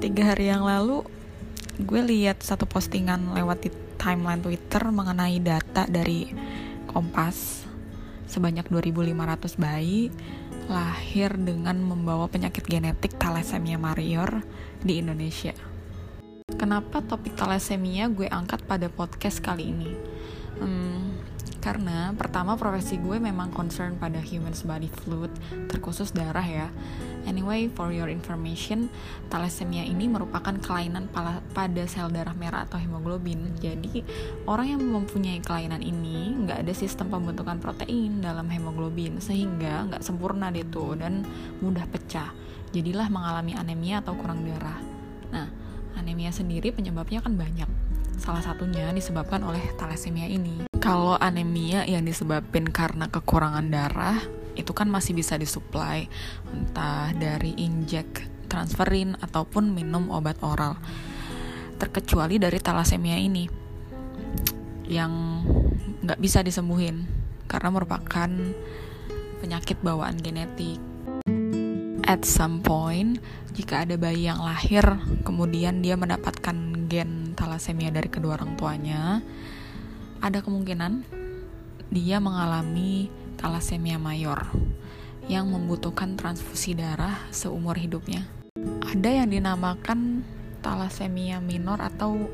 Tiga hari yang lalu, gue lihat satu postingan lewat di timeline Twitter mengenai data dari Kompas sebanyak 2.500 bayi lahir dengan membawa penyakit genetik thalassemia major di Indonesia. Kenapa topik thalassemia gue angkat pada podcast kali ini? Hmm, karena pertama profesi gue memang concern pada human body fluid, terkhusus darah ya. Anyway, for your information, thalassemia ini merupakan kelainan pada sel darah merah atau hemoglobin. Jadi, orang yang mempunyai kelainan ini nggak ada sistem pembentukan protein dalam hemoglobin, sehingga nggak sempurna deh tuh dan mudah pecah. Jadilah mengalami anemia atau kurang darah. Nah, anemia sendiri penyebabnya kan banyak. Salah satunya disebabkan oleh thalassemia ini. Kalau anemia yang disebabkan karena kekurangan darah, itu kan masih bisa disuplai entah dari injek transferin ataupun minum obat oral. Terkecuali dari thalassemia ini yang nggak bisa disembuhin karena merupakan penyakit bawaan genetik. At some point, jika ada bayi yang lahir, kemudian dia mendapatkan gen thalassemia dari kedua orang tuanya, ada kemungkinan dia mengalami thalassemia mayor yang membutuhkan transfusi darah seumur hidupnya. Ada yang dinamakan thalassemia minor atau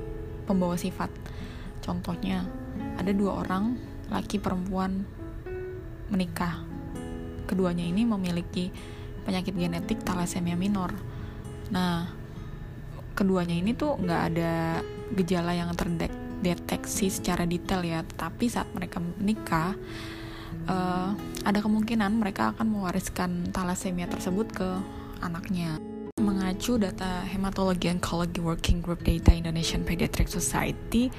pembawa sifat. Contohnya, ada dua orang, laki perempuan, menikah. Keduanya ini memiliki penyakit genetik thalassemia minor Nah, keduanya ini tuh nggak ada gejala yang terdeteksi secara detail ya, tapi saat mereka menikah, uh, ada kemungkinan mereka akan mewariskan thalassemia tersebut ke anaknya. Mengacu data Hematology Oncology Working Group Data Indonesian Pediatric Society,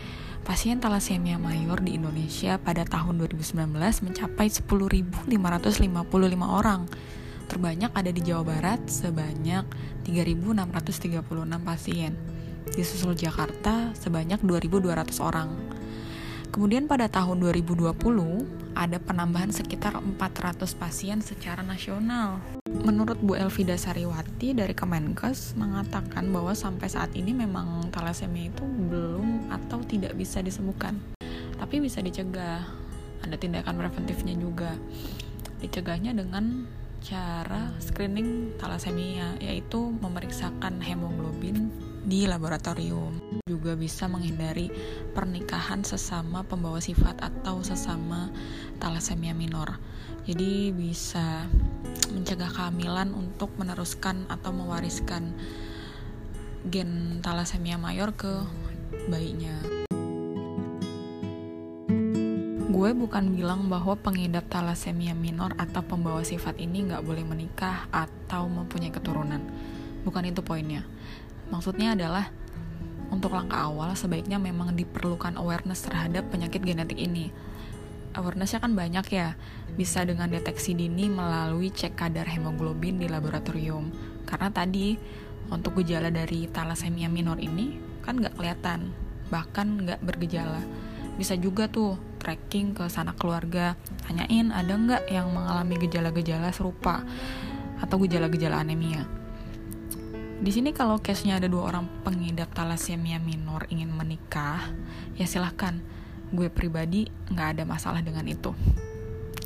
pasien thalassemia mayor di Indonesia pada tahun 2019 mencapai 10.555 orang terbanyak ada di Jawa Barat sebanyak 3.636 pasien. Disusul Jakarta sebanyak 2.200 orang. Kemudian pada tahun 2020 ada penambahan sekitar 400 pasien secara nasional. Menurut Bu Elvida Sariwati dari Kemenkes mengatakan bahwa sampai saat ini memang thalassemia itu belum atau tidak bisa disembuhkan. Tapi bisa dicegah. Ada tindakan preventifnya juga. Dicegahnya dengan cara screening thalassemia yaitu memeriksakan hemoglobin di laboratorium. Juga bisa menghindari pernikahan sesama pembawa sifat atau sesama thalassemia minor. Jadi bisa mencegah kehamilan untuk meneruskan atau mewariskan gen thalassemia mayor ke bayinya. Gue bukan bilang bahwa pengidap thalassemia minor atau pembawa sifat ini nggak boleh menikah atau mempunyai keturunan. Bukan itu poinnya. Maksudnya adalah untuk langkah awal sebaiknya memang diperlukan awareness terhadap penyakit genetik ini. Awarenessnya kan banyak ya, bisa dengan deteksi dini melalui cek kadar hemoglobin di laboratorium. Karena tadi untuk gejala dari thalassemia minor ini kan nggak kelihatan, bahkan nggak bergejala. Bisa juga tuh tracking ke sanak keluarga tanyain ada nggak yang mengalami gejala-gejala serupa atau gejala-gejala anemia di sini kalau case-nya ada dua orang pengidap thalassemia minor ingin menikah ya silahkan. Gue pribadi nggak ada masalah dengan itu.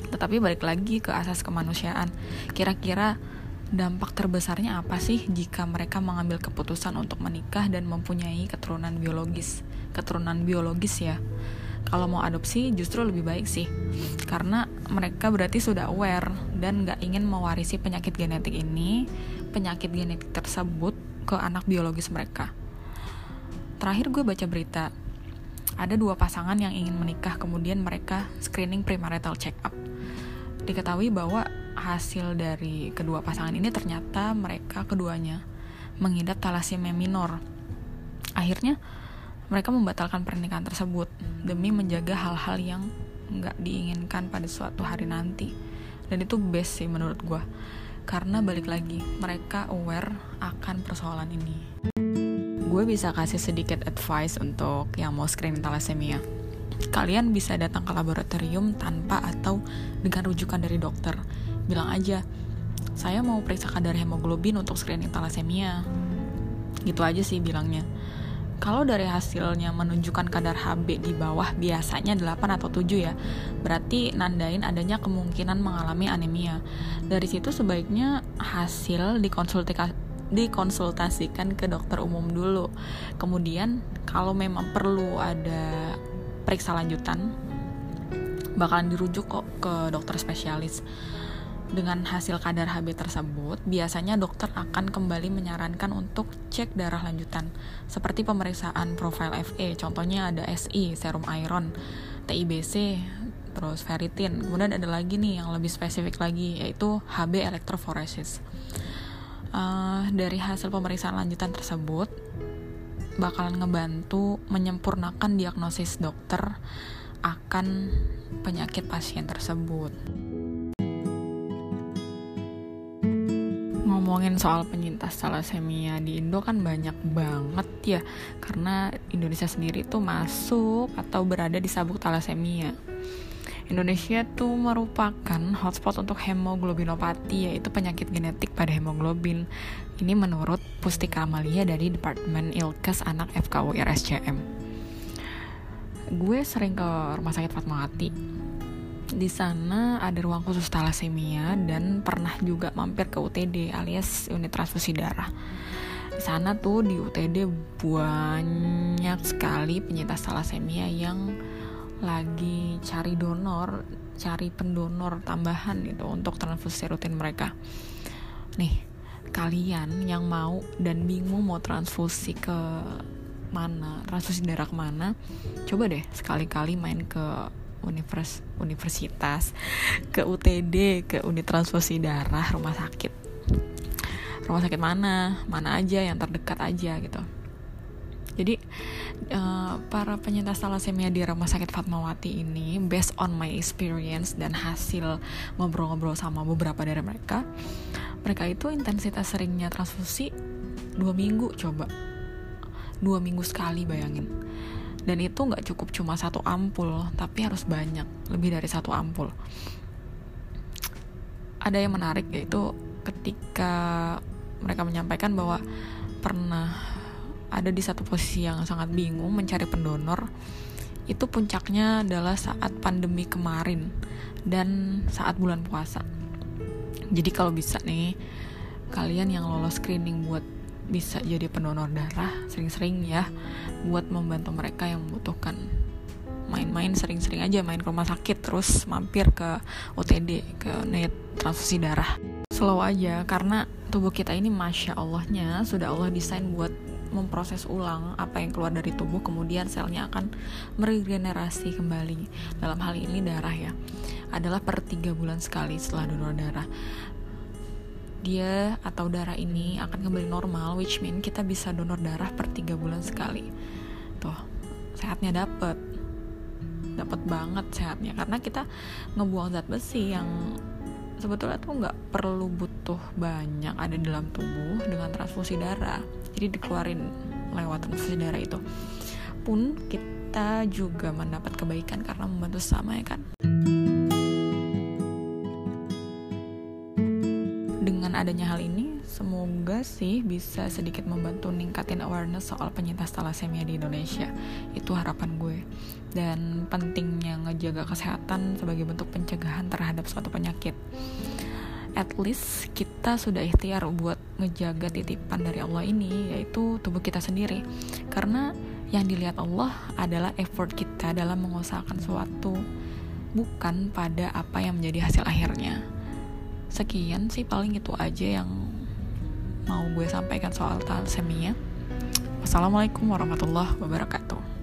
Tetapi balik lagi ke asas kemanusiaan. Kira-kira dampak terbesarnya apa sih jika mereka mengambil keputusan untuk menikah dan mempunyai keturunan biologis? Keturunan biologis ya. Kalau mau adopsi justru lebih baik sih. Karena mereka berarti sudah aware dan nggak ingin mewarisi penyakit genetik ini penyakit genetik tersebut ke anak biologis mereka. Terakhir gue baca berita ada dua pasangan yang ingin menikah kemudian mereka screening premarital check up diketahui bahwa hasil dari kedua pasangan ini ternyata mereka keduanya mengidap thalassemia minor. Akhirnya mereka membatalkan pernikahan tersebut demi menjaga hal-hal yang nggak diinginkan pada suatu hari nanti. Dan itu best sih menurut gue karena balik lagi mereka aware akan persoalan ini. Gue bisa kasih sedikit advice untuk yang mau screening thalassemia. Kalian bisa datang ke laboratorium tanpa atau dengan rujukan dari dokter. Bilang aja saya mau periksa kadar hemoglobin untuk screening thalassemia. Gitu aja sih bilangnya kalau dari hasilnya menunjukkan kadar HB di bawah biasanya 8 atau 7 ya, berarti nandain adanya kemungkinan mengalami anemia. Dari situ sebaiknya hasil dikonsultasikan ke dokter umum dulu. Kemudian kalau memang perlu ada periksa lanjutan, bakalan dirujuk kok ke dokter spesialis. Dengan hasil kadar HB tersebut, biasanya dokter akan kembali menyarankan untuk cek darah lanjutan, seperti pemeriksaan profil FE, contohnya ada SI, serum iron, TIBC, terus ferritin. Kemudian ada lagi nih yang lebih spesifik lagi, yaitu HB electrophoresis. Uh, dari hasil pemeriksaan lanjutan tersebut, bakalan ngebantu menyempurnakan diagnosis dokter akan penyakit pasien tersebut. Ngomongin soal penyintas thalassemia di Indo kan banyak banget ya karena Indonesia sendiri tuh masuk atau berada di sabuk thalassemia. Indonesia tuh merupakan hotspot untuk hemoglobinopati yaitu penyakit genetik pada hemoglobin. Ini menurut Pustika Amalia dari Departemen Ilkes Anak FKU RSCM. Gue sering ke rumah sakit Fatmawati di sana ada ruang khusus talasemia dan pernah juga mampir ke UTD alias unit transfusi darah. Di sana tuh di UTD banyak sekali penyintas talasemia yang lagi cari donor, cari pendonor tambahan gitu untuk transfusi rutin mereka. Nih, kalian yang mau dan bingung mau transfusi ke mana, transfusi darah ke mana, coba deh sekali-kali main ke univers universitas ke UTD ke unit transfusi darah rumah sakit. Rumah sakit mana? Mana aja yang terdekat aja gitu. Jadi uh, para penyintas thalassemia di rumah sakit Fatmawati ini based on my experience dan hasil ngobrol-ngobrol sama beberapa dari mereka mereka itu intensitas seringnya transfusi dua minggu coba. Dua minggu sekali bayangin dan itu nggak cukup cuma satu ampul tapi harus banyak lebih dari satu ampul. Ada yang menarik yaitu ketika mereka menyampaikan bahwa pernah ada di satu posisi yang sangat bingung mencari pendonor itu puncaknya adalah saat pandemi kemarin dan saat bulan puasa. Jadi kalau bisa nih kalian yang lolos screening buat bisa jadi pendonor darah sering-sering ya buat membantu mereka yang membutuhkan. Main-main sering-sering aja main ke rumah sakit terus mampir ke OTD ke net transfusi darah. Slow aja karena tubuh kita ini masya Allahnya sudah Allah desain buat memproses ulang apa yang keluar dari tubuh kemudian selnya akan meregenerasi kembali. Dalam hal ini darah ya adalah per tiga bulan sekali setelah donor darah dia atau darah ini akan kembali normal which mean kita bisa donor darah per tiga bulan sekali. Tuh sehatnya dapet. Dapet banget sehatnya karena kita ngebuang zat besi yang sebetulnya tuh nggak perlu butuh banyak ada di dalam tubuh dengan transfusi darah. Jadi dikeluarin lewat transfusi darah itu. Pun kita juga mendapat kebaikan karena membantu sama ya kan adanya hal ini, semoga sih bisa sedikit membantu ningkatin awareness soal penyintas thalassemia di Indonesia. Itu harapan gue. Dan pentingnya ngejaga kesehatan sebagai bentuk pencegahan terhadap suatu penyakit. At least kita sudah ikhtiar buat ngejaga titipan dari Allah ini, yaitu tubuh kita sendiri. Karena yang dilihat Allah adalah effort kita dalam mengusahakan suatu, bukan pada apa yang menjadi hasil akhirnya sekian sih paling itu aja yang mau gue sampaikan soal thalassemia. Wassalamualaikum warahmatullahi wabarakatuh